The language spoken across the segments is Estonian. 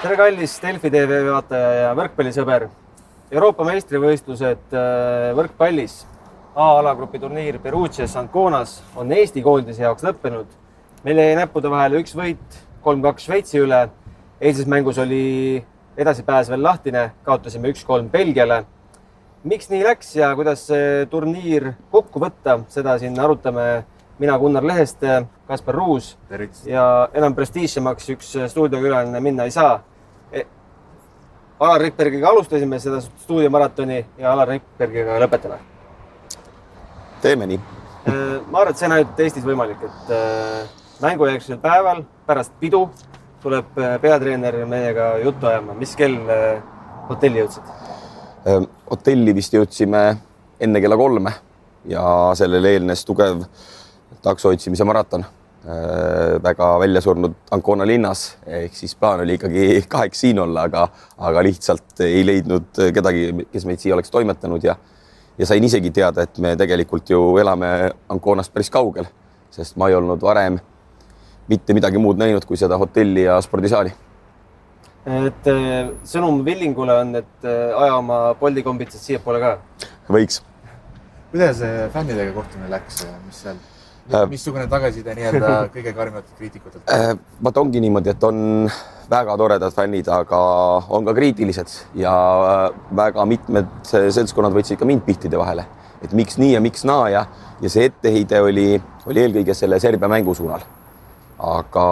tere, kallis Delfi tv vaataja ja võrkpallisõber. Euroopa meistrivõistlused äh, võrkpallis A-alagrupi turniir Perugias Anconas on Eesti koondise jaoks lõppenud. meil jäi näppude vahele üks võit, kolm-kaks Šveitsi üle. eilses mängus oli edasipääs veel lahtine, kaotasime üks-kolm Belgiale. miks nii läks ja kuidas see turniir kokku võtta, seda siin arutame mina, Gunnar Leheste, Kaspar Ruus ja enam prestiižsemaks üks stuudiokülaline minna ei saa. Alar Rikbergiga alustasime seda stuudiomaratoni ja Alar Rikbergiga lõpetame. teeme nii. ma arvan, et see on ainult Eestis võimalik, et äh, mängujärgsel päeval pärast pidu tuleb peatreener meiega juttu ajama. mis kell hotelli jõudsid? hotelli vist jõudsime enne kella kolme ja sellele eelnes tugev takso otsimise maraton väga välja surnud Ancona linnas, ehk siis plaan oli ikkagi kaheks siin olla, aga, aga lihtsalt ei leidnud kedagi, kes meid siia oleks toimetanud ja ja sain isegi teada, et me tegelikult ju elame Anconast päris kaugel, sest ma ei olnud varem mitte midagi muud näinud kui seda hotelli ja spordisaali. et äh, sõnum Villingule on, et äh, aja oma Bolti kombitsed siiapoole ka? võiks. kuidas fännidega kohtumine läks, mis seal äh, missugune tagasiside nii-öelda kõige karmimatelt kriitikutelt? vot ongi niimoodi, et on väga toredad fännid, aga on ka kriitilised ja väga mitmed seltskonnad võtsid ka mind pihtide vahele, et miks nii ja miks naa ja, ja see etteheide oli, oli eelkõige selle Serbia mängu suunal aga,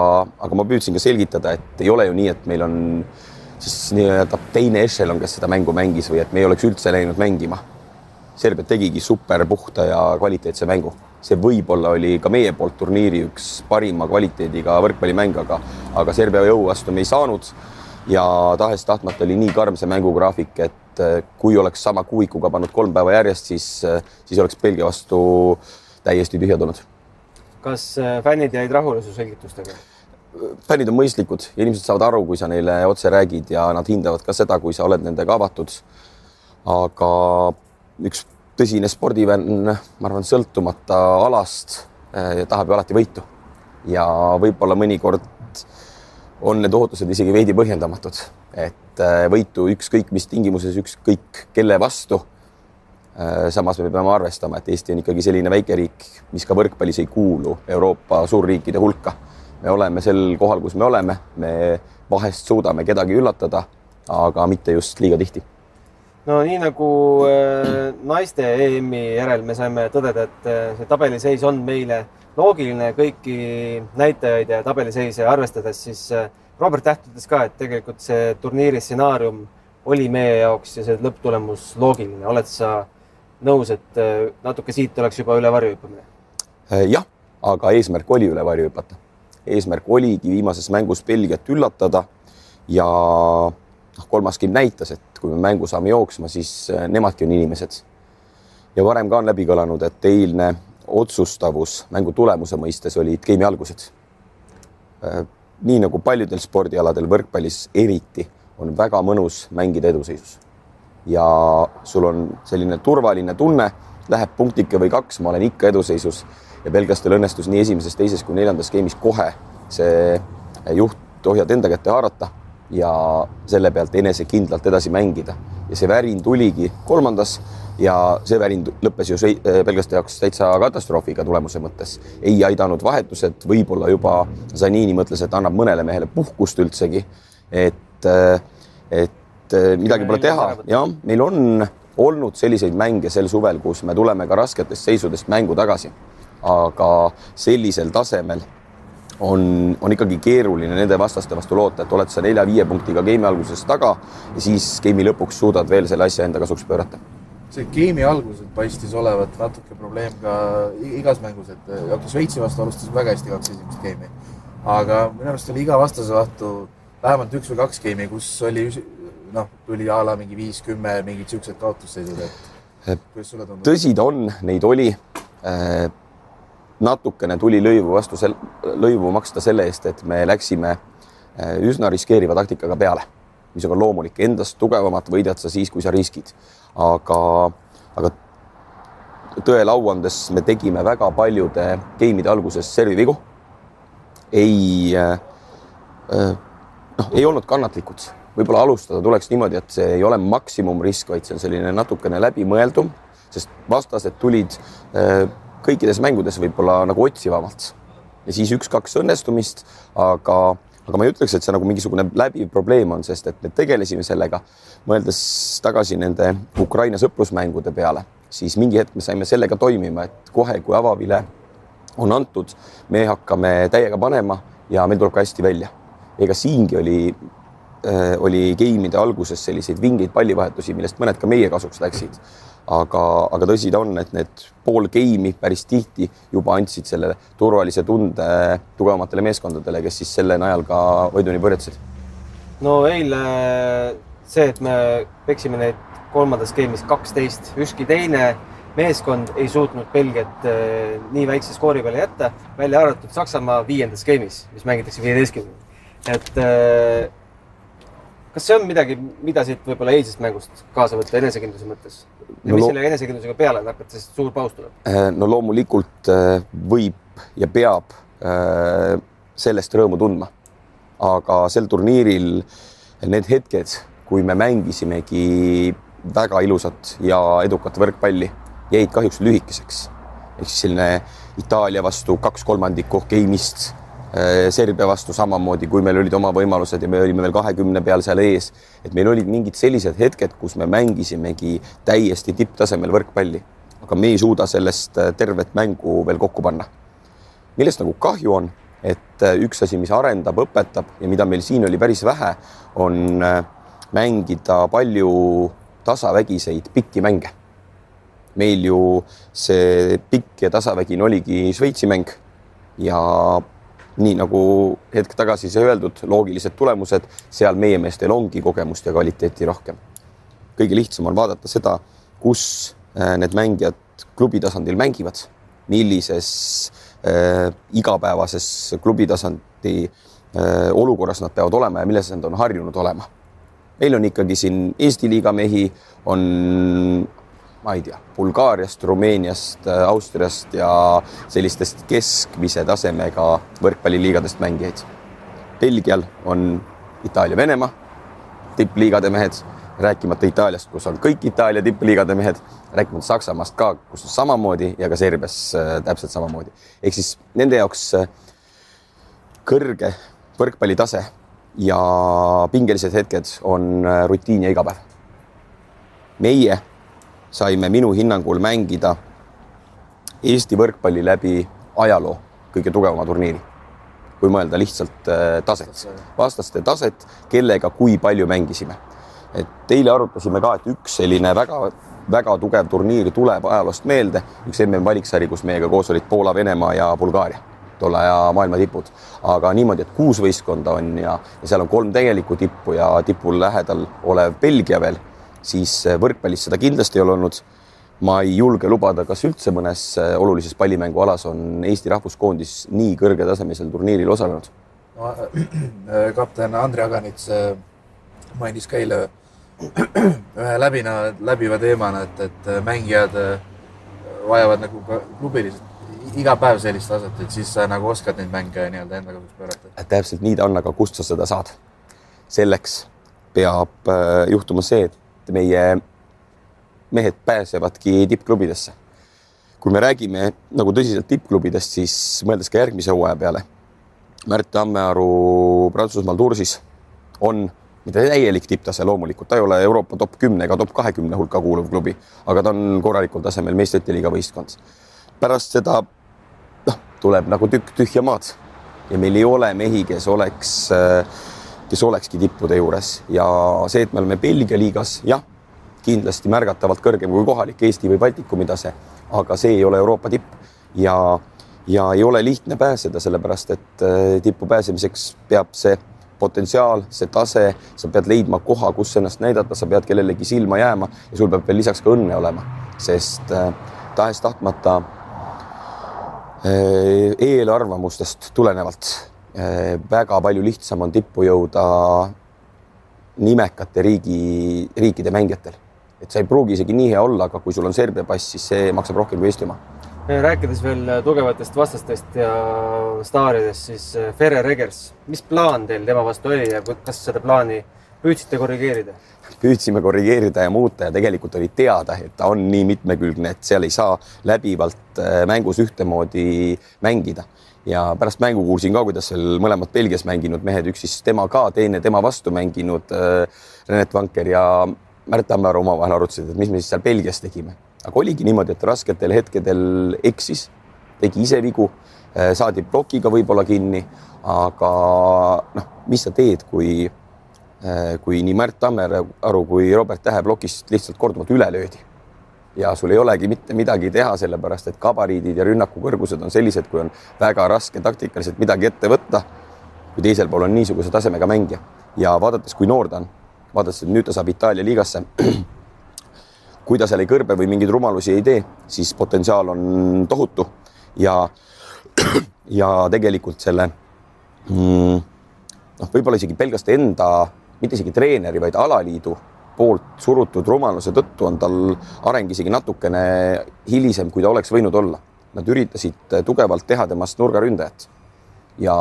aga ma püüdsin ka selgitada, et ei ole ju nii, et meil on siis nii-öelda teine ešelon, kes seda mängu mängis või et me ei oleks üldse läinud mängima. Serbia tegigi super puhta ja kvaliteetse mängu. See võib-olla oli ka meie poolt turniiri üks parima kvaliteediga võrkpallimäng, aga, aga Serbia jõu vastu me ei saanud. ja tahes-tahtmata oli nii karm see mängugraafik, et eh, kui oleks sama kuuikuga pannud kolm päeva järjest, siis, eh, siis oleks Belgia vastu täiesti tühja tulnud kas äh, fännid jäid rahule su selgitustega? fännid on mõistlikud inimesed saavad aru, kui sa neile otse räägid ja nad hindavad ka seda, kui sa oled nendega avatud. aga üks tõsine spordivänn, ma arvan, sõltumata alast eh, tahab ju alati võitu ja võib-olla mõnikord on need ootused isegi veidi põhjendamatud, et eh, võitu ükskõik mis tingimuses, ükskõik kelle vastu Äh, samas me peame arvestama, et Eesti on ikkagi selline väike riik, mis ka võrkpallis ei kuulu Euroopa suurriikide hulka. me oleme sel kohal, kus me oleme, me vahest suudame kedagi üllatada, aga mitte just liiga tihti. No nii nagu äh, naiste EM-i järel me saime tõdeda, et äh, see tabeliseis on meile loogiline kõiki näitajaid ja tabeliseise arvestades, siis Robert Täht ütles ka, et tegelikult see turniiri stsenaarium oli meie jaoks ja see lõpptulemus loogiline. oled sa nõus, et äh, natuke siit oleks juba üle varju hüppamine? Äh, jah, aga eesmärk oli üle varju hüpata. eesmärk oligi viimases mängus Belgiat üllatada ja noh, kolmas game näitas, et kui me mängu saame jooksma, siis äh, nemadki on inimesed. ja varem ka on läbi kõlanud, et eilne otsustavus mängu tulemuse mõistes olid game'i algused. nii nagu paljudel spordialadel, võrkpallis eriti, on väga mõnus mängida eduseisus ja sul on selline turvaline tunne, läheb punktike või kaks, ma olen ikka eduseisus ja belglastel õnnestus nii esimeses, teises kui neljandas game'is kohe see juhtohjad enda kätte haarata ja selle pealt enesekindlalt edasi mängida. ja see värin tuligi kolmandas ja see värin lõppes ju belglaste jaoks täitsa katastroofiga tulemuse mõttes. ei aidanud vahetused, võib-olla juba Zanini mõtles, et annab mõnele mehele puhkust üldsegi. et, et et eh, midagi pole teha, jah, meil on olnud selliseid mänge sel suvel, kus me tuleme ka rasketest seisudest mängu tagasi. aga sellisel tasemel on, on ikkagi keeruline nende vastaste vastu loota, et oled sa nelja-viie punktiga game'i alguses taga ja siis game'i lõpuks suudad veel selle asja enda kasuks pöörata see game'i alguses paistis olevat natuke probleem ka igas mängus, et okei Šveitsi vastu alustasime väga hästi kaks esimest game'i, aga minu arust oli iga vastase vastu vähemalt üks või kaks game'i, kus oli noh, tuli a la mingi viis-kümme, mingid siuksed kaotusseisud, et kuidas sulle tundub? tõsi ta on, neid oli. Äh, natukene tuli lõivu vastu, lõivu maksta selle eest, et me läksime äh, üsna riskeeriva taktikaga peale, mis on ka loomulik, endast tugevamat võidad sa siis, kui sa riskid. aga, aga tõele au andes me tegime väga paljude game'ide alguses servivigu. ei äh, äh noh, ei olnud kannatlikud. võib-olla alustada tuleks niimoodi, et see ei ole maksimumrisk, vaid see on selline natukene läbimõeldum, sest vastased tulid äh, kõikides mängudes võib-olla nagu otsivamalt. ja siis üks-kaks õnnestumist, aga, aga ma ei ütleks, et see nagu mingisugune läbiv probleem on, sest et me tegelesime sellega, mõeldes tagasi nende Ukraina sõprusmängude peale, siis mingi hetk me saime sellega toimima, et kohe, kui avavile on antud, me hakkame täiega panema ja meil tuleb ka hästi välja. ega siingi oli äh,, oli game'ide alguses selliseid vingeid pallivahetusi, millest mõned ka meie kasuks läksid. Aga, aga tõsi ta on, et need pool game'i päris tihti juba andsid selle turvalise tunde tugevamatele meeskondadele, kes siis selle najal ka võiduni põrjatasid. no eile see, et me peksime neid kolmandas game'is kaksteist, ükski teine meeskond ei suutnud Belgiat äh, nii väikse skoori peale jätta, välja arvatud Saksamaa viiendas game'is, mis mängitakse viieteistkümnendal. et äh, kas see on midagi, mida siit võib-olla eilsest mängust kaasa võtta enesekindluse mõttes? ja No mis selle enesekindlusega peale hakata, sest suur paus tuleb? Äh, no loomulikult äh, võib ja peab äh, sellest rõõmu tundma. aga sel turniiril need hetked, kui me mängisimegi väga ilusat ja edukat võrkpalli, jäid kahjuks lühikeseks. ehk siis selline Itaalia vastu kaks kolmandikku game'ist, Serbia vastu samamoodi, kui meil olid oma võimalused ja me olime veel kahekümne peal seal ees, et meil olid mingid sellised hetked, kus me mängisimegi täiesti tipptasemel võrkpalli, aga me ei suuda sellest äh, tervet mängu veel kokku panna. millest nagu kahju on, et äh, üks asi, mis arendab, õpetab ja mida meil siin oli päris vähe, on äh, mängida palju tasavägiseid pikki mänge. meil ju see pikk ja tasavägine oligi Šveitsi mäng ja nii nagu hetk tagasi sai öeldud, loogilised tulemused, seal meie meestel ongi kogemust ja kvaliteeti rohkem. kõige lihtsam on vaadata seda, kus äh, need mängijad klubi tasandil mängivad, millises äh, igapäevases klubi tasandi äh, olukorras nad peavad olema ja milles nad on harjunud olema. meil on ikkagi siin Eesti liiga mehi, on ma ei tea, Bulgaariast, Rumeeniast, Austriast ja sellistest keskmise tasemega võrkpalliliigadest mängijaid. Belgial on Itaalia-Venemaa tippliigade mehed, rääkimata Itaaliast, kus on kõik Itaalia tippliigade mehed, rääkimata Saksamaast ka, kus on samamoodi ja ka Serbias äh, täpselt samamoodi. ehk siis nende jaoks äh, kõrge võrkpallitase ja pingelised hetked on äh, rutiin ja igapäev. meie saime minu hinnangul mängida Eesti võrkpalli läbi ajaloo kõige tugevama turniiri. kui mõelda lihtsalt äh, taset, vastaste taset, kellega kui palju mängisime. et eile arutasime ka, et üks selline väga-väga tugev turniir tuleb ajaloost meelde, üks MM valiksari, kus meiega koos olid Poola, Venemaa ja Bulgaaria tolle aja maailma tipud, aga niimoodi, et kuus võistkonda on ja, ja seal on kolm tegelikku tippu ja tipul lähedal olev Belgia veel, siis äh, võrkpallis seda kindlasti ei ole olnud. ma ei julge lubada, kas üldse mõnes äh, olulises pallimängualas on Eesti rahvuskoondis nii kõrgetasemelisel turniiril osalenud. no, äh, kapten Andrei Aganits äh, mainis ka eile ühe läbina, läbiva teemana, et, et mängijad äh, vajavad nagu ka klubiliselt iga päev sellist taset, et siis sa nagu oskad neid mänge nii-öelda enda kasuks pöörata. täpselt nii ta on, aga kust sa seda saad? selleks peab juhtuma see, et meie mehed pääsevadki tippklubidesse. kui me räägime nagu tõsiselt tippklubidest, siis mõeldes ka järgmise hooaja peale. Märt Tammearu Prantsusmaal Tursis on mitte täielik tipptase loomulikult, ta ei ole Euroopa top kümne ega top kahekümne hulka kuuluv klubi, aga ta on korralikul tasemel meistrite liiga võistkond. pärast seda noh, tuleb nagu tükk tühja maad ja meil ei ole mehi, kes oleks, kes olekski tippude juures. Ja see, et me oleme Belgia liigas, jah, kindlasti märgatavalt kõrgem kui kohalik Eesti või Baltikumi tase, aga see ei ole Euroopa tipp. Ja, ja ei ole lihtne pääseda, sellepärast et äh, tippu pääsemiseks peab see potentsiaal, see tase, sa pead leidma koha, kus ennast näidata, sa pead kellelegi silma jääma ja sul peab veel lisaks ka õnne olema, sest äh, tahes-tahtmata Äh, eelarvamustest tulenevalt väga palju lihtsam on tippu jõuda nimekate riigi, riikide mängijatel. et sa ei pruugi isegi nii hea olla, aga kui sul on Serbia pass, siis see maksab rohkem kui Eesti oma. rääkides veel tugevatest vastastest ja staaridest, siis Ferrer Egers, mis plaan teil tema vastu oli ja kas seda plaani püüdsite korrigeerida? püüdsime korrigeerida ja muuta ja tegelikult oli teada, et ta on nii mitmekülgne, et seal ei saa läbivalt mängus ühtemoodi mängida. Ja pärast mängu kuulsin ka, kuidas seal mõlemad Belgias mänginud mehed, üks siis tema ka, teine tema vastu mänginud äh, Renet Vanker ja Märt Tammearu omavahel arutasid, et mis me siis seal Belgias tegime. aga oligi niimoodi, et rasketel hetkedel eksis, tegi ise vigu, äh, saadi plokiga võib-olla kinni, aga noh, mis sa teed, kui Äh, kui nii Märt Tammearu kui Robert Tähe plokist lihtsalt korduvalt üle löödi. Ja sul ei olegi mitte midagi teha, sellepärast et gabariidid ja rünnaku kõrgused on sellised, kui on väga raske taktikaliselt midagi ette võtta. kui teisel pool on niisuguse tasemega mängija ja vaadates, kui noor ta on, vaadates, et nüüd ta saab Itaalia liigasse. kui ta seal ei kõrbe või mingeid rumalusi ei tee, siis potentsiaal on tohutu ja, ja tegelikult selle mm, noh, võib-olla isegi pelgaste enda mitte isegi treeneri, vaid alaliidu poolt surutud rumaluse tõttu on tal areng isegi natukene hilisem, kui ta oleks võinud olla. Nad üritasid tugevalt teha temast nurgaründajat. ja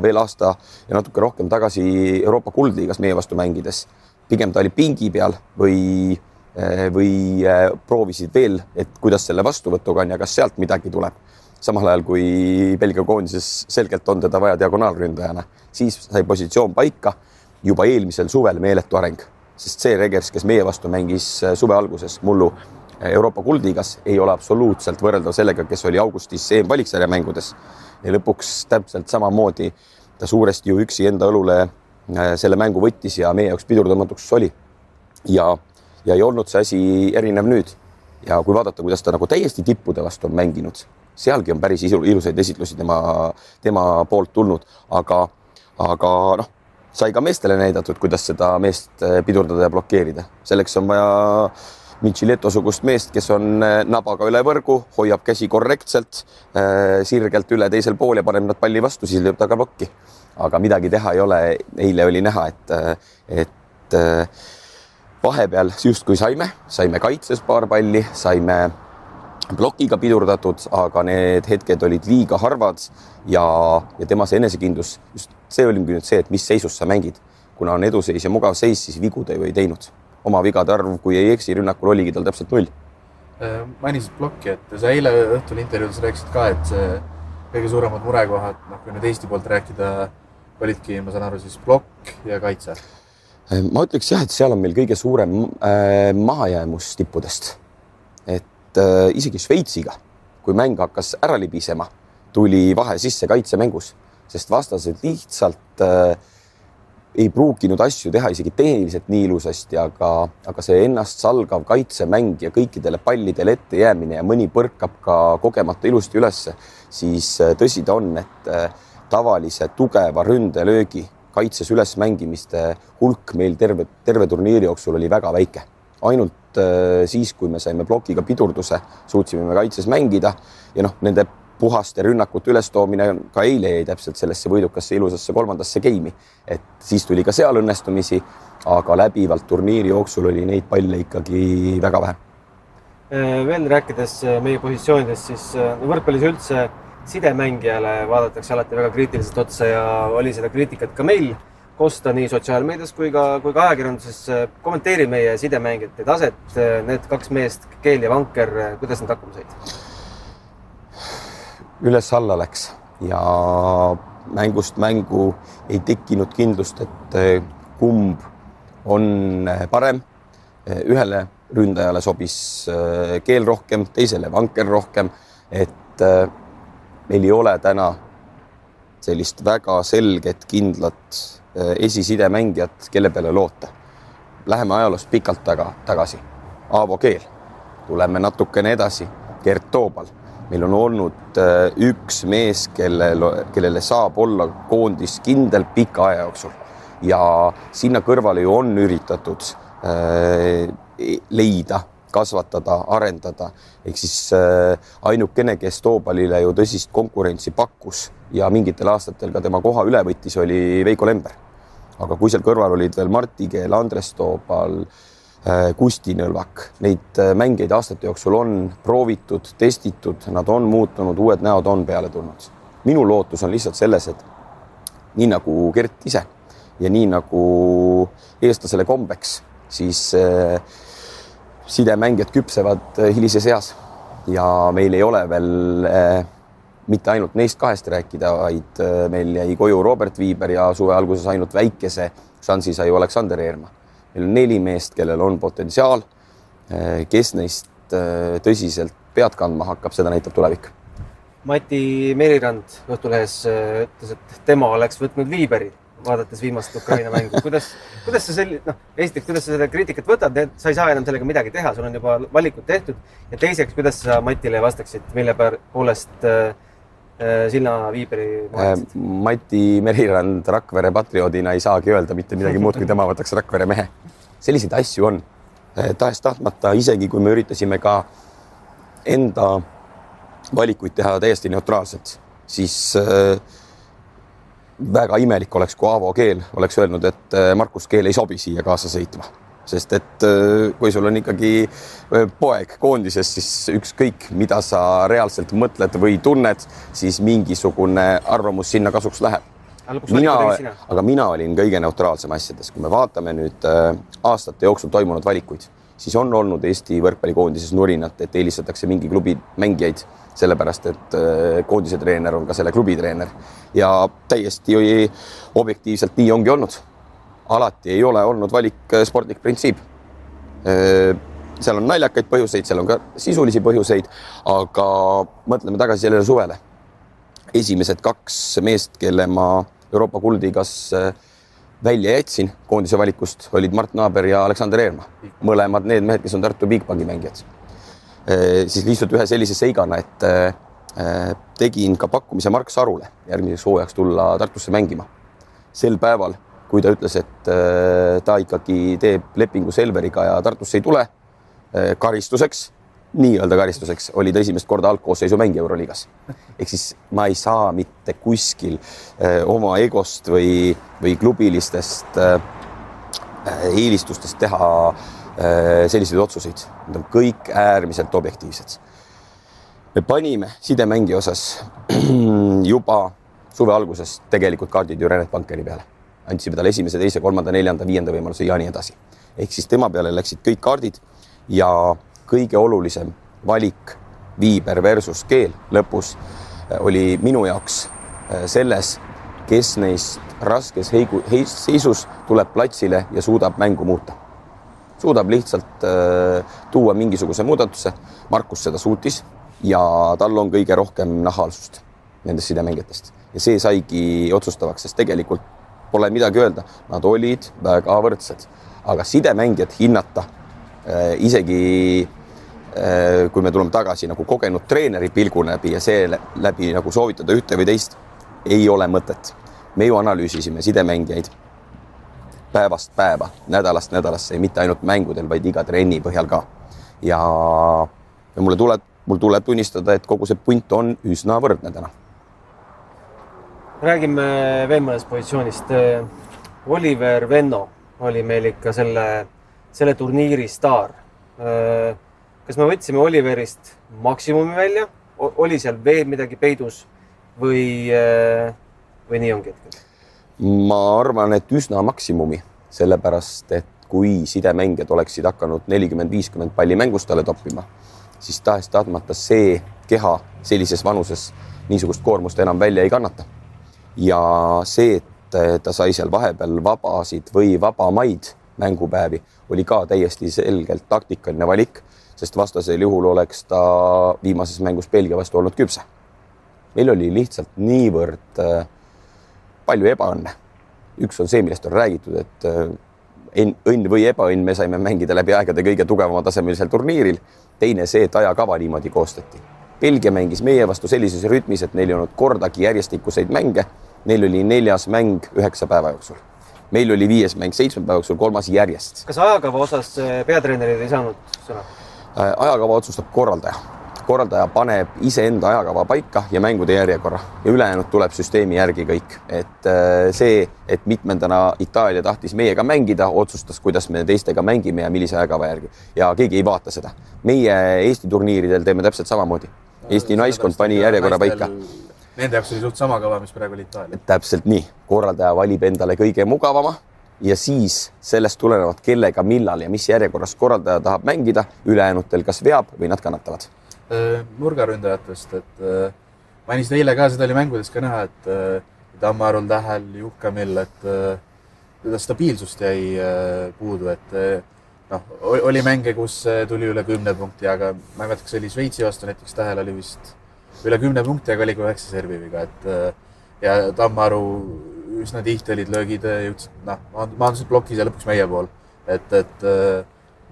veel aasta ja natuke rohkem tagasi Euroopa kuldliigas meie vastu mängides, pigem ta oli pingi peal või, või proovisid veel, et kuidas selle vastuvõtuga on ja kas sealt midagi tuleb samal ajal kui Belgia koondises selgelt on teda vaja diagonaalründajana, siis sai positsioon paika juba eelmisel suvel meeletu areng, sest see Regers, kes meie vastu mängis äh, suve alguses mullu äh, Euroopa kuldliigas, ei ole absoluutselt võrreldav sellega, kes oli augustis EM-valiksarja mängudes. ja lõpuks täpselt samamoodi ta suuresti ju üksi enda õlule äh, selle mängu võttis ja meie jaoks pidurdamatuks oli. ja, ja ei olnud see asi erinev nüüd. ja kui vaadata, kuidas ta nagu täiesti tippude vastu on mänginud, sealgi on päris ilusaid esitlusi tema, tema poolt tulnud, aga, aga noh sai ka meestele näidatud, kuidas seda meest eh, pidurdada ja blokeerida. selleks on vaja Michileto-sugust meest, kes on eh, nabaga üle võrgu, hoiab käsi korrektselt, eh, sirgelt üle teisel pool ja paneb nad palli vastu, siis lööb ta ka plokki. aga midagi teha ei ole, eile oli näha, et, et vahepeal justkui saime, saime kaitses paar palli, saime plokiga pidurdatud, aga need hetked olid liiga harvad ja, ja tema see enesekindlus, just see oligi nüüd see, et mis seisus sa mängid. kuna on eduseis ja mugav seis, siis vigu ta ju ei teinud. oma vigade arv, kui ei eksi, rünnakul oligi tal täpselt null. Äh, mainisid plokki, et sa eile õhtul intervjuudes rääkisid ka, et see kõige suuremad murekohad, noh, kui nüüd Eesti poolt rääkida, olidki, ma saan aru, siis plokk ja kaitse. Äh, ma ütleks jah, et seal on meil kõige suurem äh, mahajäämus tippudest. Et äh, isegi Šveitsiga, kui mäng hakkas ära libisema, tuli vahe sisse kaitsemängus, sest vastased lihtsalt äh, ei pruukinud asju teha isegi tehniliselt nii ilusasti, aga, aga see ennast salgav kaitsemäng ja kõikidele pallidele ette jäämine ja mõni põrkab ka kogemata ilusti ülesse, siis äh, tõsi ta on, et tavalise tugeva ründelöögi kaitses ülesmängimiste hulk meil terve, terve turniiri jooksul oli väga väike ainult äh, siis, kui me saime plokiga pidurduse, suutsime me kaitses mängida ja noh, nende puhaste rünnakute ülestoomine ka eile jäi täpselt sellesse võidukasse ilusasse kolmandasse game'i, et siis tuli ka seal õnnestumisi, aga läbivalt turniiri jooksul oli neid palle ikkagi väga vähe. Äh, veel rääkides äh, meie positsioonidest, siis võrkpallis üldse sidemängijale vaadatakse alati väga kriitiliselt otsa ja oli seda kriitikat ka meil kosta nii sotsiaalmeedias kui ka, kui ka ajakirjanduses. kommenteeri meie sidemängijate taset, need kaks meest, Keel ja Vanker, kuidas nad hakkama said? üles-alla läks ja mängust mängu ei tekkinud kindlust, et kumb on parem. ühele ründajale sobis Keel rohkem, teisele Vanker rohkem, et meil ei ole täna sellist väga selget, kindlat Äh, esisidemängijat, kelle peale loota. Läheme ajaloos pikalt taga, tagasi. Aavo Keel, tuleme natukene edasi, Gert Toobal. meil on olnud äh, üks mees, kellel, kellele saab olla koondis kindel pika aja jooksul ja sinna kõrvale ju on üritatud äh, leida kasvatada, arendada. ehk siis ainukene, kes Toobalile ju tõsist konkurentsi pakkus ja mingitel aastatel ka tema koha üle võttis, oli Veiko Lember. Aga kui seal kõrval olid veel Marti Keel, Andres Toobal, Kusti Nõlvak, neid äh, mängeid aastate jooksul on proovitud, testitud, nad on muutunud, uued näod on peale tulnud. minu lootus on lihtsalt selles, et nii nagu Gert ise ja nii nagu eestlasele kombeks, siis äh, sidemängijad küpsevad äh, hilises eas ja meil ei ole veel äh, mitte ainult neist kahest rääkida, vaid äh, meil jäi koju Robert Viiber ja suve alguses ainult väikese šansi sai Aleksander Eerma. meil on neli meest, kellel on potentsiaal. kes neist tõsiselt pead kandma hakkab, seda näitab tulevik. Mati Merirand Õhtulehes ütles, et tema oleks võtnud Viiberi vaadates viimast Ukraina mängu, kuidas, kuidas sa selli-, noh, esiteks, kuidas sa seda kriitikat võtad, sa ei saa enam sellega midagi teha, sul on juba valikud tehtud. ja teiseks, kuidas sa Matile vastaksid, mille poolest äh, äh sina Viiberi vahetasid äh,? Mati Merirand Rakvere patrioodina ei saagi öelda mitte midagi muud, kui tema võtaks Rakvere mehe. selliseid asju on äh, tahes-tahtmata, isegi kui me üritasime ka enda valikuid teha täiesti neutraalselt, siis väga imelik oleks, kui Aavo Keel oleks öelnud, et Markus Keel ei sobi siia kaasa sõitma, sest et äh, kui sul on ikkagi äh, poeg koondises, siis ükskõik, mida sa reaalselt mõtled või tunned, siis mingisugune arvamus sinna kasuks läheb. mina, aga mina olin kõige neutraalsem asjades, kui me vaatame nüüd aastate jooksul toimunud valikuid, siis on olnud Eesti võrkpallikoondises nurinat, et eelistatakse mingi klubi mängijaid sellepärast et äh, koondise treener on ka selle klubi treener ja täiesti objektiivselt nii ongi olnud. Alati ei ole olnud valik äh, sportlik printsiip. Äh, seal on naljakaid põhjuseid, seal on ka sisulisi põhjuseid, aga mõtleme tagasi sellele suvele. esimesed kaks meest, kelle ma Euroopa kuldliigas välja jätsin koondise valikust, olid Mart Naaber ja Aleksander Eerma. mõlemad need mehed, kes on Tartu Bigbanki mängijad Äh, siis lihtsalt ühe sellise seigana, et äh, tegin ka pakkumise Mark Sarule järgmiseks hooajaks tulla Tartusse mängima. sel päeval, kui ta ütles, et äh, ta ikkagi teeb lepingu Selveriga ja Tartusse ei tule, karistuseks, nii-öelda karistuseks, oli ta esimest korda algkoosseisu mängija Euroliigas. ehk siis ma ei saa mitte kuskil oma egost või, või klubilistest eelistustest teha Äh, selliseid otsuseid, need on kõik äärmiselt objektiivsed. me panime sidemängi osas juba suve alguses tegelikult kaardid ju Renet Bankeri peale, andsime talle esimese, teise, kolmanda, neljanda, viienda võimaluse ja nii edasi. ehk siis tema peale läksid kõik kaardid ja kõige olulisem valik Viiber versus Keel lõpus äh, oli minu jaoks äh, selles, kes neist raskes heigu, heis, seisus tuleb platsile ja suudab mängu muuta suudab lihtsalt äh, tuua mingisuguse muudatuse. Markus seda suutis ja tal on kõige rohkem nahaalsust nendest sidemängijatest ja see saigi otsustavaks, sest tegelikult pole midagi öelda, nad olid väga võrdsed, aga sidemängijat hinnata äh, isegi äh, kui me tuleme tagasi nagu kogenud treeneri pilgu läbi ja seeläbi nagu soovitada ühte või teist, ei ole mõtet. me ju analüüsisime sidemängijaid päevast päeva, nädalast nädalasse mitte ainult mängudel, vaid iga trenni põhjal ka. ja, ja mulle tuleb, mul tuleb tunnistada, et kogu see punt on üsna võrdne täna. Räägime veel mõnest positsioonist. Oliver Venno oli meil ikka selle, selle turniiri staar. kas me võtsime Oliverist maksimumi välja, oli seal veel midagi peidus või, või nii ongi hetkel? ma arvan, et üsna maksimumi, sellepärast et kui sidemängijad oleksid hakanud nelikümmend, viiskümmend palli mängust talle toppima, siis tahes-tahtmata see keha sellises vanuses niisugust koormust enam välja ei kannata. Ja see, et ta sai seal vahepeal vabasid või vabamaid mängupäevi, oli ka täiesti selgelt taktikaline valik, sest vastasel juhul oleks ta viimases mängus Belgia vastu olnud küpse. meil oli lihtsalt niivõrd äh, palju ebaõnne. üks on see, millest on räägitud, et äh, õnn või ebaõnn, me saime mängida läbi aegade kõige tugevama tasemelisel turniiril. teine see, et ajakava niimoodi koostati. Belgia mängis meie vastu sellises rütmis, et neil ei olnud kordagi järjestikuseid mänge. Neil oli neljas mäng üheksa päeva jooksul. meil oli viies mäng seitsme päeva jooksul, kolmas järjest. kas ajakava osas peatreenerid ei saanud sõna? Äh, ajakava otsustab korraldaja korraldaja paneb iseenda ajakava paika ja mängude järjekorra ja ülejäänud tuleb süsteemi järgi kõik. et äh, see, et mitmendana Itaalia tahtis meiega mängida, otsustas, kuidas me teistega mängime ja millise ajakava järgi ja keegi ei vaata seda. meie Eesti turniiridel teeme täpselt samamoodi. Eesti naiskond pani järjekorra paika. Nende jaoks oli suht sama kava, mis praegu oli Itaalia. täpselt nii, korraldaja valib endale kõige mugavama ja siis sellest tulenevalt, kellega, millal ja mis järjekorras korraldaja tahab mängida, ülejäänutel kas veab või nad kannatavad. nurgaründajatest, et mainisid eile ka, seda oli mängudes ka näha, et Tammarul, Tähel, Juhkamil, et seda stabiilsust jäi puudu, et noh, oli mänge, kus tuli üle kümne punkti, aga ma ei mäleta, kas oli Šveitsi vastu näiteks, Tähel oli vist üle kümne punkti, aga oli ka üheksa serviviga, et ja Tammaru üsna tihti olid löögid, jõudsid, noh, maandusid plokis ja lõpuks meie pool. et, et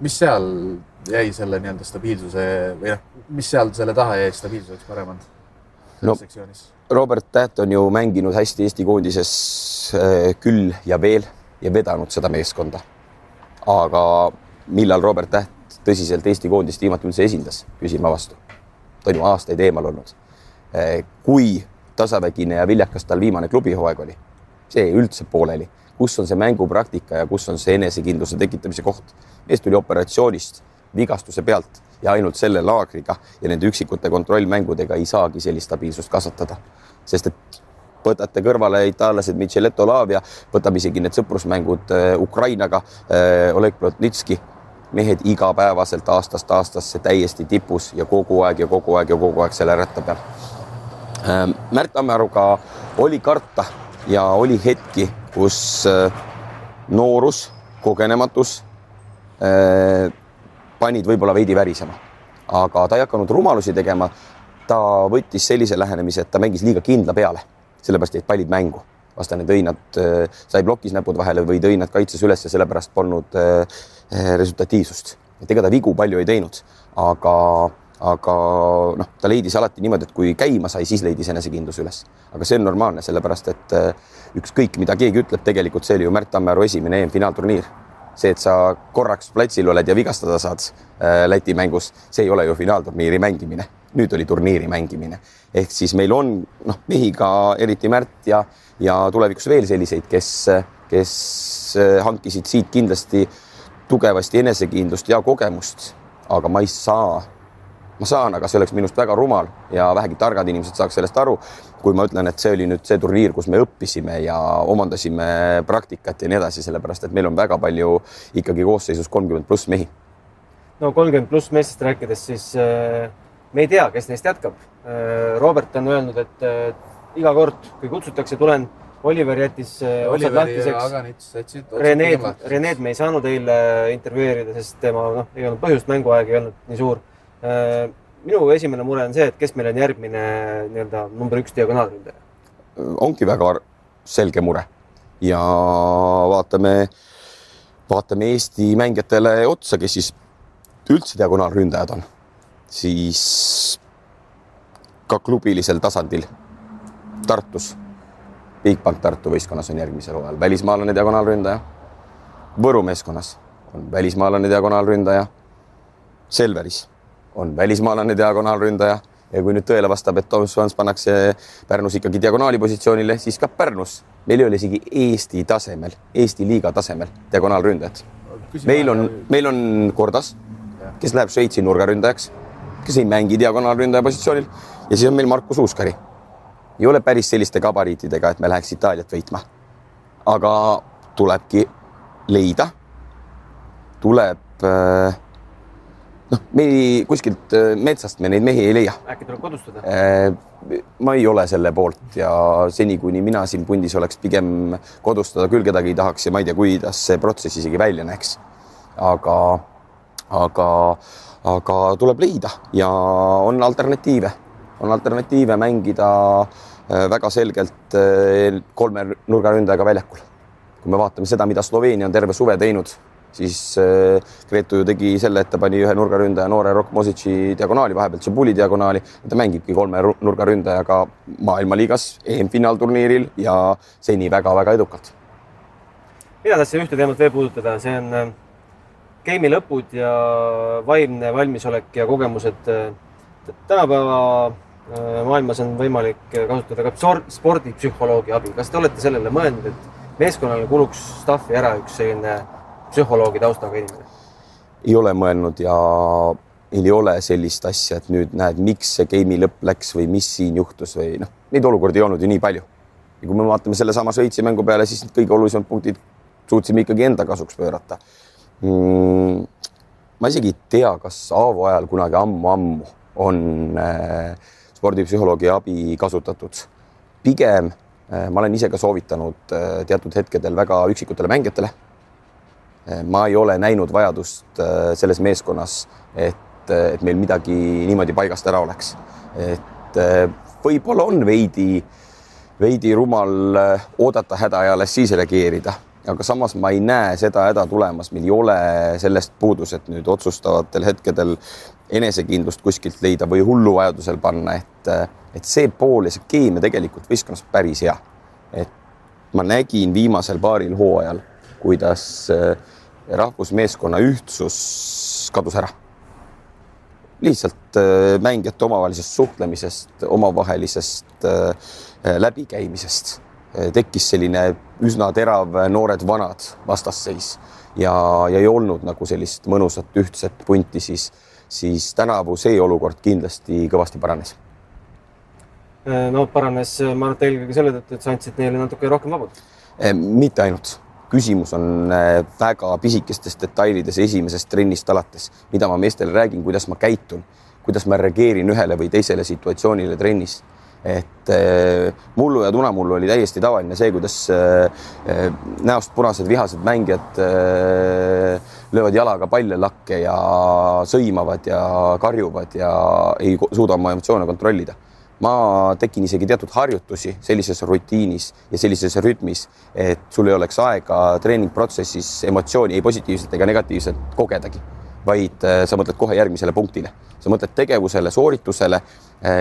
mis seal jäi selle nii-öelda stabiilsuse või noh, mis seal selle taha jäi, et stabiilsus oleks parem olnud? no sektsioonis? Robert Täht on ju mänginud hästi Eesti koondises küll ja veel ja vedanud seda meeskonda. aga millal Robert Täht tõsiselt Eesti koondist viimati üldse esindas, küsin ma vastu. ta on ju aastaid eemal olnud. Äh, kui tasavägine ja viljakas tal viimane klubihooaeg oli see üldse pooleli, kus on see mängupraktika ja kus on see enesekindluse tekitamise koht. mees tuli operatsioonist vigastuse pealt ja ainult selle laagriga ja nende üksikute kontrollmängudega ei saagi sellist stabiilsust kasvatada, sest et võtate kõrvale itaallased Micheletto Lavia, võtame isegi need sõprusmängud äh, Ukrainaga, äh, Oleg Plotnitski, mehed igapäevaselt aastast aastasse täiesti tipus ja kogu aeg ja kogu aeg ja kogu aeg selle ratta peal. Äh, Märt Tammearuga oli karta ja oli hetki, kus äh, noorus, kogenematus äh, panid võib-olla veidi värisema, aga ta ei hakanud rumalusi tegema. ta võttis sellise lähenemise, et ta mängis liiga kindla peale, sellepärast jäid pallid mängu, vastane tõi nad, äh, sai plokis näpud vahele või tõi nad kaitses üles ja sellepärast polnud resultatiivsust. et ega ta vigu palju ei teinud, aga aga noh, ta leidis alati niimoodi, et kui käima sai, siis leidis enesekindlus üles. aga see on normaalne, sellepärast et ükskõik, mida keegi ütleb, tegelikult see oli ju Märt Tammearu esimene EM-finaalturniir. see, et sa korraks platsil oled ja vigastada saad Läti mängus, see ei ole ju finaalturniiri mängimine, nüüd oli turniiri mängimine. ehk siis meil on noh, mehi ka eriti Märt ja, ja tulevikus veel selliseid, kes, kes äh, hankisid siit kindlasti tugevasti enesekindlust ja kogemust, aga ma ei saa ma saan, aga see oleks minust väga rumal ja vähegi targad inimesed saaks sellest aru, kui ma ütlen, et see oli nüüd see turniir, kus me õppisime ja omandasime praktikat ja nii edasi, sellepärast et meil on väga palju ikkagi koosseisus kolmkümmend pluss mehi. no kolmkümmend pluss meestest rääkides, siis äh, me ei tea, kes neist jätkab äh,. Robert on öelnud, et iga kord, kui kutsutakse, tulen Oliver jättis äh, otsad lahtiseks. Reneed, Reneed me ei saanud eile intervjueerida, sest tema noh, ei olnud põhjust, mänguaeg ei olnud nii suur Äh, minu esimene mure on see, et kes meil on järgmine nii-öelda number üks diagonaalründaja? ongi väga selge mure ja vaatame, vaatame Eesti mängijatele otsa, kes siis üldse diagonaalründajad on, siis ka klubilisel tasandil Tartus, Bigbank Tartu võistkonnas on järgmisel hooajal välismaalane diagonaalründaja. Võru meeskonnas on välismaalane diagonaalründaja. Selveris on välismaalane diagonaalründaja ja kui nüüd tõele vastab, et Tom Swans pannakse Pärnus ikkagi diagonaali positsioonile, siis ka Pärnus meil ei ole isegi Eesti tasemel, Eesti liiga tasemel diagonaalründajat. meil on, meil on Kordas, kes läheb Šveitsi nurgaründajaks, kes ei mängi diagonaalründaja positsioonil ja siis on meil Markus Uuskari. Ei ole päris selliste gabariitidega, et me läheks Itaaliat võitma. aga tulebki leida, tuleb äh, noh, me ei, kuskilt äh, metsast me neid mehi ei leia. äkki tuleb kodustada? Äh, ma ei ole selle poolt ja seni, kuni mina siin pundis oleks, pigem kodustada küll kedagi ei tahaks ja ma ei tea, kuidas see protsess isegi välja näeks. aga, aga, aga tuleb leida ja on alternatiive, on alternatiive mängida äh, väga selgelt kolme nurgaründajaga väljakul. kui me vaatame seda, mida Sloveenia on terve suve teinud siis äh, Gretu ju tegi selle, et ta pani ühe nurgaründaja noore Rok Mosic'i diagonaali vahepealt, Tšabuli diagonaali. ta mängibki kolme nurgaründajaga maailmaliigas EM-finaalturniiril ja seni väga-väga edukalt. mina tahtsin ühte teemat veel puudutada, see on äh, game'i lõpud ja vaimne valmisolek ja kogemused. Äh, tänapäeva äh, maailmas on võimalik kasutada ka spordipsühholoogi abi. kas te olete sellele mõelnud, et meeskonnale kuluks staffi ära üks selline psühholoogi taustaga inimene? ei ole mõelnud ja meil ei ole sellist asja, et nüüd näed, miks see game'i lõpp läks või mis siin juhtus või noh, neid olukordi ei olnud ju nii palju. ja kui me vaatame sellesama Šveitsi mängu peale, siis need kõige olulisemad punktid suutsime ikkagi enda kasuks pöörata mm,. ma isegi ei tea, kas Aavo ajal kunagi ammu-ammu on äh, spordipsühholoogi abi kasutatud. pigem äh, ma olen ise ka soovitanud äh, teatud hetkedel väga üksikutele mängijatele äh, ma ei ole näinud vajadust selles meeskonnas, et, et meil midagi niimoodi paigast ära oleks. et võib-olla on veidi, veidi rumal oodata häda ja alles siis reageerida, aga samas ma ei näe seda häda tulemas, meil ei ole sellest puudus, et nüüd otsustavatel hetkedel enesekindlust kuskilt leida või hullu vajadusel panna, et, et see pool ja see keemia tegelikult võistkonnas päris hea. et ma nägin viimasel paaril hooajal, kuidas rahvusmeeskonna ühtsus kadus ära. lihtsalt mängijate omavahelisest suhtlemisest, omavahelisest läbikäimisest tekkis selline üsna terav noored-vanad vastasseis ja, ja ei olnud nagu sellist mõnusat ühtset punti, siis, siis tänavu see olukord kindlasti kõvasti paranes. no paranes, ma arvan, et eelkõige selle tõttu, et sa andsid neile natuke rohkem vabadust. mitte ainult, küsimus on väga pisikestes detailides esimesest trennist alates, mida ma meestele räägin, kuidas ma käitun, kuidas ma reageerin ühele või teisele situatsioonile trennis et äh, mullu ja tunamullu oli täiesti tavaline see, kuidas äh, näost punased vihased mängijad löövad jalaga palle lakke ja sõimavad ja karjuvad ja ei suuda oma emotsioone kontrollida. ma tegin isegi teatud harjutusi sellises rutiinis ja sellises rütmis, et sul ei oleks aega treeningprotsessis emotsiooni ei positiivselt ega negatiivselt kogedagi vaid sa mõtled kohe järgmisele punktile, sa mõtled tegevusele, sooritusele,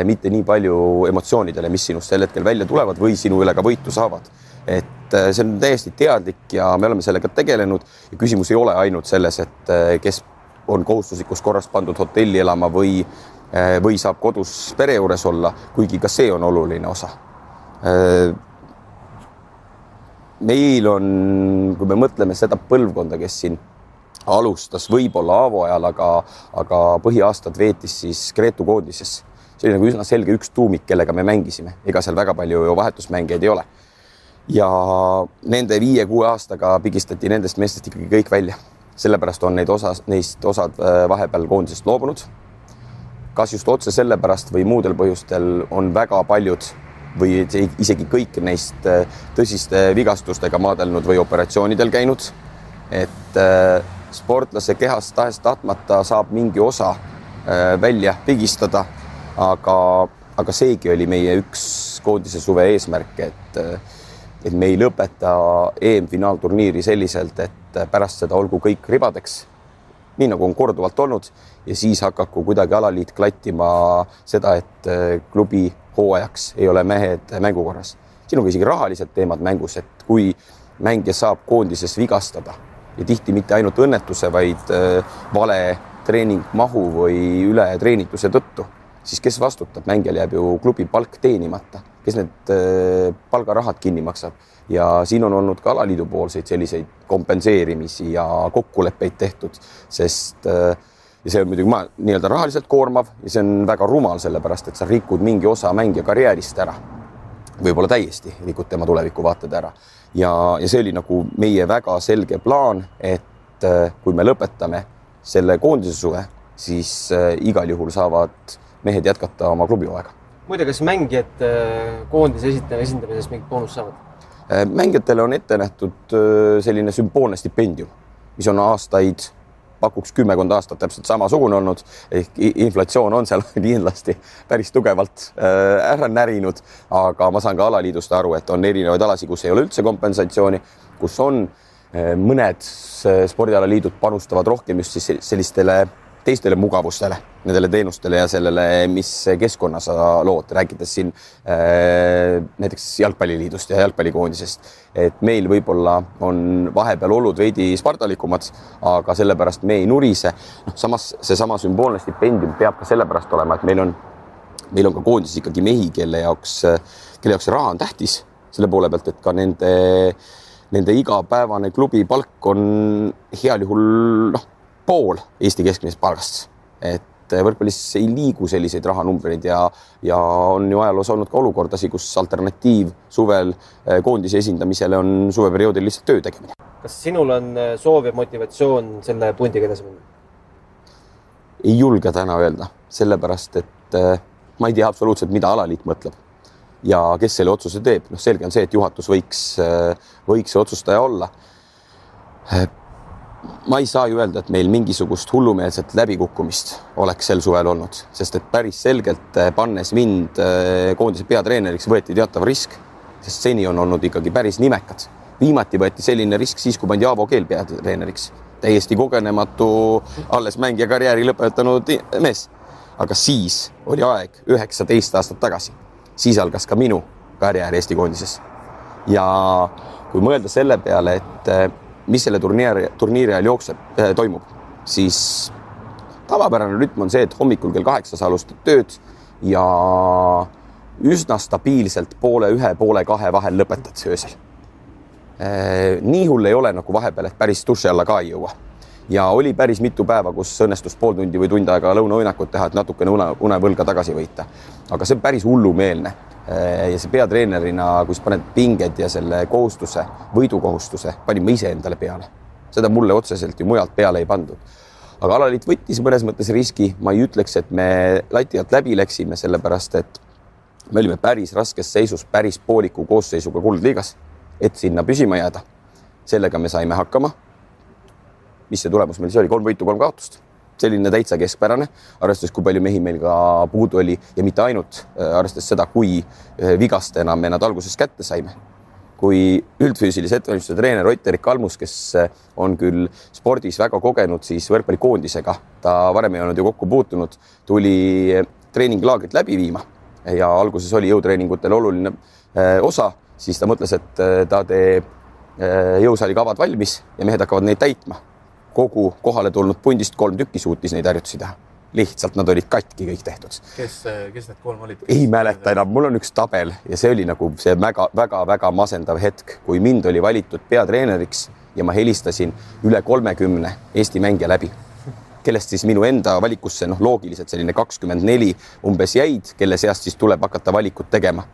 mitte nii palju emotsioonidele, mis sinust sel hetkel välja tulevad või sinu üle ka võitu saavad. et see on täiesti teadlik ja me oleme sellega tegelenud ja küsimus ei ole ainult selles, et kes on kohustuslikus korras pandud hotelli elama või, või saab kodus pere juures olla, kuigi ka see on oluline osa meil on, kui me mõtleme seda põlvkonda, kes siin alustas võib-olla Aavo ajal, aga, aga põhiaastad veetis siis Gretu koondises. see oli nagu üsna selge üks tuumik, kellega me mängisime, ega seal väga palju ju vahetusmängijaid ei ole. ja nende viie-kuue aastaga pigistati nendest meestest ikkagi kõik välja, sellepärast on neid osa, neist osad vahepeal koondisest loobunud. kas just otse sellepärast või muudel põhjustel on väga paljud või isegi kõik neist tõsiste vigastustega maadelnud või operatsioonidel käinud. et sportlase kehast tahes-tahtmata saab mingi osa välja pigistada, aga, aga seegi oli meie üks koondise suve eesmärk, et, et me ei lõpeta EM-finaalturniiri selliselt, et pärast seda olgu kõik ribadeks, nii nagu on korduvalt olnud ja siis hakaku kuidagi alaliit klattima seda, et klubi hooajaks ei ole mehed mängukorras. siin on ka isegi rahalised teemad mängus, et kui mängija saab koondises vigastada ja tihti mitte ainult õnnetuse, vaid vale treeningmahu või ületreenituse tõttu, siis kes vastutab, mängijal jääb ju klubi palk teenimata, kes need palgarahad kinni maksab? Ja siin on olnud ka alaliidu poolseid selliseid kompenseerimisi ja kokkuleppeid tehtud, sest ja see on muidugi ma nii-öelda rahaliselt koormav ja see on väga rumal, sellepärast et sa rikud mingi osa mängija karjäärist ära. võib-olla täiesti rikud tema tulevikuvaated ära ja, ja see oli nagu meie väga selge plaan, et kui me lõpetame selle koondise suve, siis igal juhul saavad mehed jätkata oma klubihooaega. muide, kas mängijad koondise esitaja esindamises mingit boonust saavad? mängijatele on ette nähtud selline sümboolne stipendium, mis on aastaid pakuks kümmekond aastat täpselt samasugune olnud. Ehk inflatsioon on seal kindlasti päris tugevalt ära närinud, aga ma saan ka alaliidust aru, et on erinevaid alasid, kus ei ole üldse kompensatsiooni, kus on mõned spordialaliidud panustavad rohkem just siis sellistele teistele mugavustele, nendele teenustele ja sellele, mis keskkonna sa lood, rääkides siin näiteks jalgpalliliidust ja jalgpallikoondisest. et meil võib-olla on vahepeal olud veidi spartalikumad, aga sellepärast me ei nurise. noh, samas seesama sümboolne stipendium peab ka sellepärast olema, et meil on, meil on ka koondises ikkagi mehi, kelle jaoks, kelle jaoks raha on tähtis selle poole pealt, et ka nende, nende igapäevane klubipalk on heal juhul noh, pool Eesti keskmisest palgast. et võrkpallis ei liigu selliseid rahanumbreid ja, ja on ju ajaloos olnud ka olukordasid, kus alternatiiv suvel eh, koondise esindamisele on suveperioodil lihtsalt töö tegemine. kas sinul on eh, soov ja motivatsioon selle pundiga edasi minna? ei julge täna öelda, sellepärast et eh, ma ei tea absoluutselt, mida alaliit mõtleb ja kes selle otsuse teeb, noh, selge on see, et juhatus võiks, võiks see otsustaja olla ma ei saa ju öelda, et meil mingisugust hullumeelset läbikukkumist oleks sel suvel olnud, sest et päris selgelt eh, pannes mind eh, koondise peatreeneriks võeti teatav risk, sest seni on olnud ikkagi päris nimekad. viimati võeti selline risk siis, kui pandi Aavo Keel peatreeneriks, täiesti kogenematu, alles mängija karjääri lõpetanud mees. aga siis oli aeg üheksateist aastat tagasi, siis algas ka minu karjäär Eesti koondises. ja kui mõelda selle peale, et eh, mis selle turniiri, turniiri ajal jookseb, äh, toimub, siis tavapärane rütm on see, et hommikul kell kaheksa sa alustad tööd ja üsna stabiilselt poole ühe, poole kahe vahel lõpetad öösel. Äh, nii hull ei ole nagu vahepeal, et päris duši alla ka ei jõua. ja oli päris mitu päeva, kus õnnestus pool tundi või tund aega lõunauinakut teha, et natukene une, unevõlga tagasi võita. aga see on päris hullumeelne ja see peatreenerina, kui sa paned pinged ja selle kohustuse, võidukohustuse, panin ma iseendale peale. seda mulle otseselt ju mujalt peale ei pandud. aga alaliit võttis mõnes mõttes riski, ma ei ütleks, et me lati alt läbi läksime, sellepärast et me olime päris raskes seisus, päris pooliku koosseisuga kuldliigas, et sinna püsima jääda. sellega me saime hakkama. mis see tulemus meil siis oli, kolm võitu, kolm kaotust selline täitsa keskpärane, arvestades, kui palju mehi meil ka puudu oli ja mitte ainult, äh, arvestades seda, kui äh, vigastena me nad alguses kätte saime. kui üldfüüsilise ettevalmistuse treener Ott Erik Kalmus, kes äh, on küll spordis väga kogenud, siis võrkpallikoondisega ta varem ei olnud ju kokku puutunud, tuli treeninglaagrit läbi viima ja alguses oli jõutreeningutel oluline osa, siis ta mõtles, et ta teeb jõusaali kavad valmis ja mehed hakkavad neid täitma kogu kohale tulnud pundist kolm tükki suutis neid harjutusi teha. lihtsalt nad olid katki kõik tehtud. kes, kes need kolm olid? ei mäleta enam, mul on üks tabel ja see oli nagu see väga-väga-väga masendav hetk, kui mind oli valitud peatreeneriks ja ma helistasin üle kolmekümne Eesti mängija läbi kellest siis minu enda valikusse noh, loogiliselt selline kakskümmend neli umbes jäid, kelle seast siis tuleb hakata valikut tegema.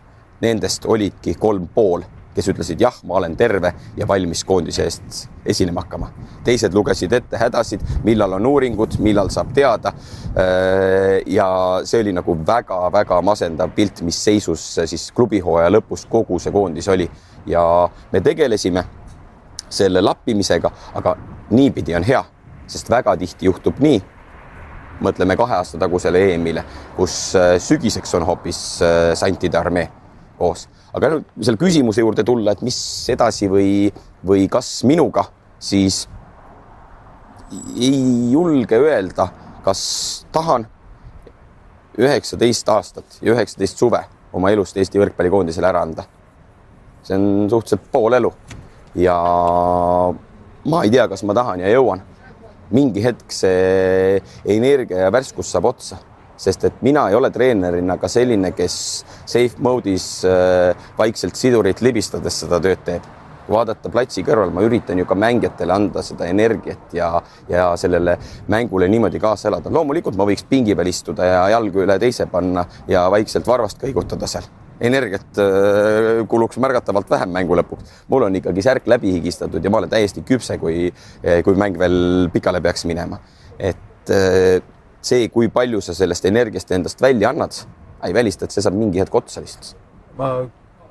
Nendest olidki kolm pool kes ütlesid jah, ma olen terve ja valmis koondise eest esinema hakkama. teised lugesid ette hädasid, millal on uuringud, millal saab teada. Äh, ja see oli nagu väga-väga masendav pilt, mis seisus siis klubihooaja lõpus kogu see koondis oli ja me tegelesime selle lappimisega, aga niipidi on hea, sest väga tihti juhtub nii mõtleme kahe aasta tagusele EM-ile, kus äh, sügiseks on hoopis äh, santide armee koos aga nüüd selle küsimuse juurde tulla, et mis edasi või, või kas minuga, siis ei julge öelda, kas tahan üheksateist aastat ja üheksateist suve oma elust Eesti võrkpallikoondisele ära anda. see on suhteliselt pool elu ja ma ei tea, kas ma tahan ja jõuan. mingi hetk see energia ja värskus saab otsa sest et mina ei ole treenerina ka selline, kes safe mode'is äh, vaikselt sidurit libistades seda tööd teeb. kui vaadata platsi kõrval, ma üritan ju ka mängijatele anda seda energiat ja, ja sellele mängule niimoodi kaasa elada. loomulikult ma võiks pingi peal istuda ja jalgu üle teise panna ja vaikselt varvast kõigutada seal energiat äh, kuluks märgatavalt vähem mängu lõpuks. mul on ikkagi särk läbi higistatud ja ma olen täiesti küpse, kui, kui mäng veel pikale peaks minema. et äh, see, kui palju sa sellest energiast endast välja annad, ei välista, et see saab mingi hetk otsa lihtsalt. ma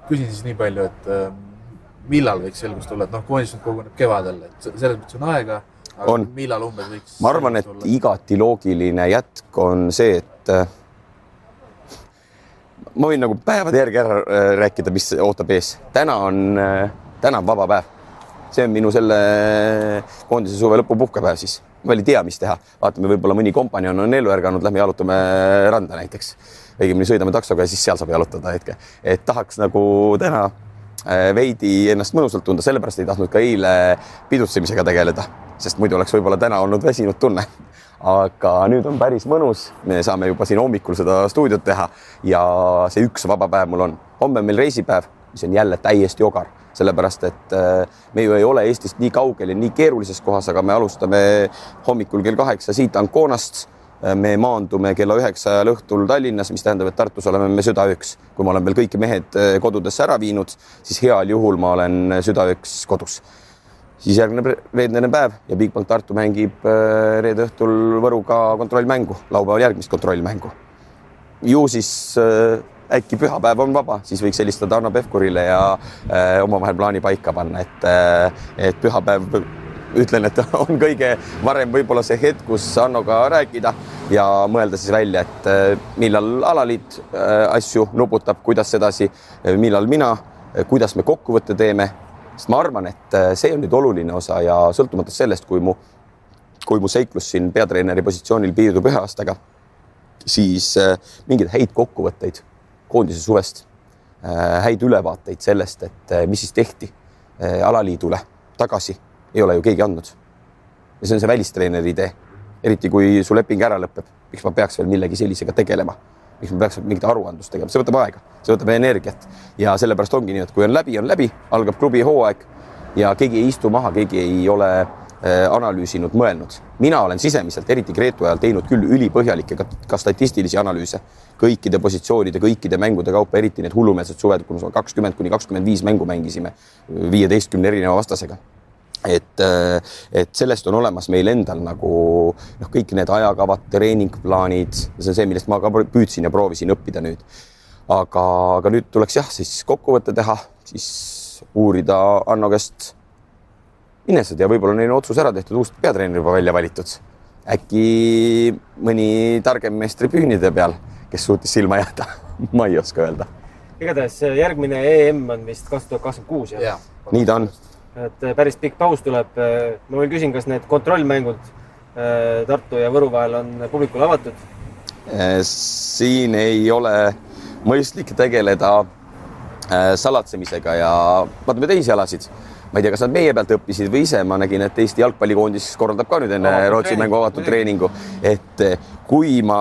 küsin siis nii palju, et äh, millal võiks selgus tulla, et noh, koondis nüüd koguneb kevadel, et selles mõttes on aega. on. ma arvan, et tulla? igati loogiline jätk on see, et äh, ma võin nagu päevade järgi ära äh, rääkida, mis ootab ees. täna on, täna on vaba päev. see on minu selle koondise suve lõpu puhkepäev siis veel ei tea, mis teha, vaatame, võib-olla mõni kompanjon on ellu ärganud, lähme jalutame randa näiteks. õigemini sõidame taksoga ja siis seal saab jalutada hetke, et tahaks nagu täna äh, veidi ennast mõnusalt tunda, sellepärast ei tahtnud ka eile pidutsemisega tegeleda, sest muidu oleks võib-olla täna olnud väsinud tunne. aga nüüd on päris mõnus, me saame juba siin hommikul seda stuudiot teha ja see üks vaba päev mul on. homme on meil reisipäev, mis on jälle täiesti ogar sellepärast et äh, me ju ei ole Eestist nii kaugel ja nii keerulises kohas, aga me alustame hommikul kell kaheksa siit Anconast. Äh, me maandume kella üheksa ajal õhtul Tallinnas, mis tähendab, et Tartus oleme me südaööks. kui ma olen veel kõik mehed äh, kodudesse ära viinud, siis heal juhul ma olen südaööks kodus. siis järgneb reedene päev ja Bigbank Tartu mängib reede õhtul Võruga kontrollmängu, laupäeval järgmist kontrollmängu. ju siis äkki pühapäev on vaba, siis võiks helistada Hanno Pevkurile ja äh, omavahel plaani paika panna, et äh,, et pühapäev ütlen, et on kõige varem võib-olla see hetk, kus Hannoga rääkida ja mõelda siis välja, et äh, millal alaliit äh, asju nuputab, kuidas edasi, äh, millal mina, kuidas me kokkuvõtte teeme. sest ma arvan, et see on nüüd oluline osa ja sõltumata sellest, kui mu, kui mu seiklus siin peatreeneri positsioonil piirdub ühe aastaga, siis mingeid häid kokkuvõtteid koondise suvest, äh, häid ülevaateid sellest, et äh, mis siis tehti äh, alaliidule tagasi, ei ole ju keegi andnud. ja see on see välistreeneri idee, eriti kui su leping ära lõpeb, miks ma peaks veel millegi sellisega tegelema? Miks ma peaks mingit aruandlust tegema, see võtab aega, see võtab energiat. Ja sellepärast ongi nii, et kui on läbi, on läbi, algab klubi hooaeg ja keegi ei istu maha, keegi ei ole analüüsinud, mõelnud. mina olen sisemiselt, eriti Gretu ajal teinud küll ülipõhjalikke ka, ka statistilisi analüüse kõikide positsioonide, kõikide mängude kaupa, eriti need hullumeelsed suved, kus me kakskümmend kuni kakskümmend viis mängu mängisime viieteistkümne erineva vastasega et, et sellest on olemas meil endal nagu noh, kõik need ajakavad, treeningplaanid, see on see, millest ma ka püüdsin ja proovisin õppida nüüd. aga, aga nüüd tuleks jah, siis kokkuvõte teha, siis uurida Anno käest inesed ja võib-olla neil on otsus ära tehtud, uus peatreener juba välja valitud. äkki mõni targem mees tribüünide peal kes suutis silma jääda ma ei oska öelda. igatahes järgmine EM on vist kaks tuhat kakskümmend kuus, jah ja.? nii ta on. et äh, päris pikk paus tuleb. Äh, ma veel küsin, kas need kontrollmängud äh, Tartu ja Võru vahel on publikule avatud? siin ei ole mõistlik tegeleda salatsemisega ja vaatame teisi alasid ma ei tea, kas nad meie pealt õppisid või ise, ma nägin, et Eesti jalgpallikoondis korraldab ka nüüd enne Rootsi mängu avatud treeningu, et kui ma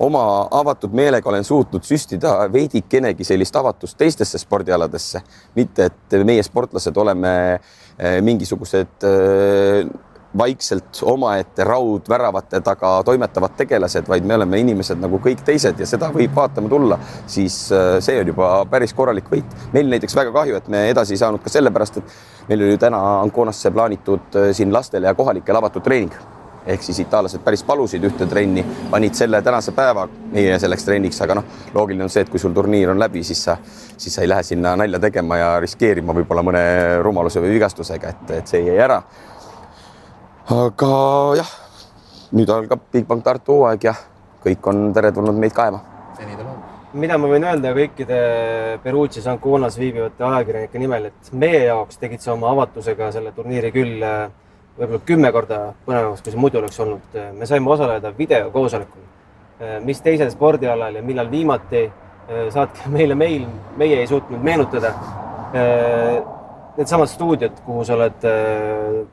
oma avatud meelega olen suutnud süstida veidikenegi sellist avatust teistesse spordialadesse, mitte et meie sportlased oleme eh, mingisugused eh, vaikselt omaette raudväravate taga toimetavad tegelased, vaid me oleme inimesed nagu kõik teised ja seda võib vaatama tulla, siis eh, see on juba päris korralik võit. meil näiteks väga kahju, et me edasi ei saanud ka sellepärast, et meil oli täna Anconasse plaanitud siin lastele ja kohalikele avatud treening ehk siis itaallased päris palusid ühte trenni, panid selle tänase päeva meie selleks trenniks, aga noh, loogiline on see, et kui sul turniir on läbi, siis sa, siis sa ei lähe sinna nalja tegema ja riskeerima võib-olla mõne rumaluse või vigastusega, et, et see jäi ära. Aga jah, nüüd algab Bigbank Tartu hooaeg ja kõik on teretulnud meid kaema. seni ta on mida ma võin öelda kõikide Perugias Anconas viibivate ajakirjanike nimel, et meie jaoks tegid sa oma avatusega selle turniiri küll äh, võib-olla kümme korda põnevamaks, kui see muidu oleks olnud. me saime osaleda videokoosolekul. mis teisel spordialal ja millal viimati, saatke meile meil, meie ei suutnud meenutada. Needsamad stuudiod, kuhu sa oled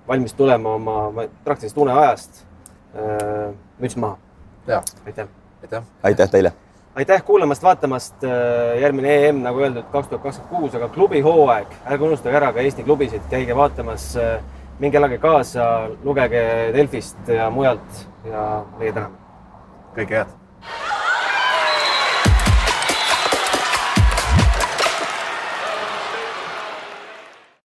valmis tulema oma praktiliselt uneajast. müts maha. aitäh. aitäh. aitäh teile aitäh kuulamast-vaatamast. järgmine EM, nagu öeldud, kaks tuhat kakskümmend kuus, aga klubi hooaeg, ärge unustage ära ka Eesti klubisid, käige vaatamas minge elage kaasa, lugege Delfist ja mujalt ja meie täname. kõike head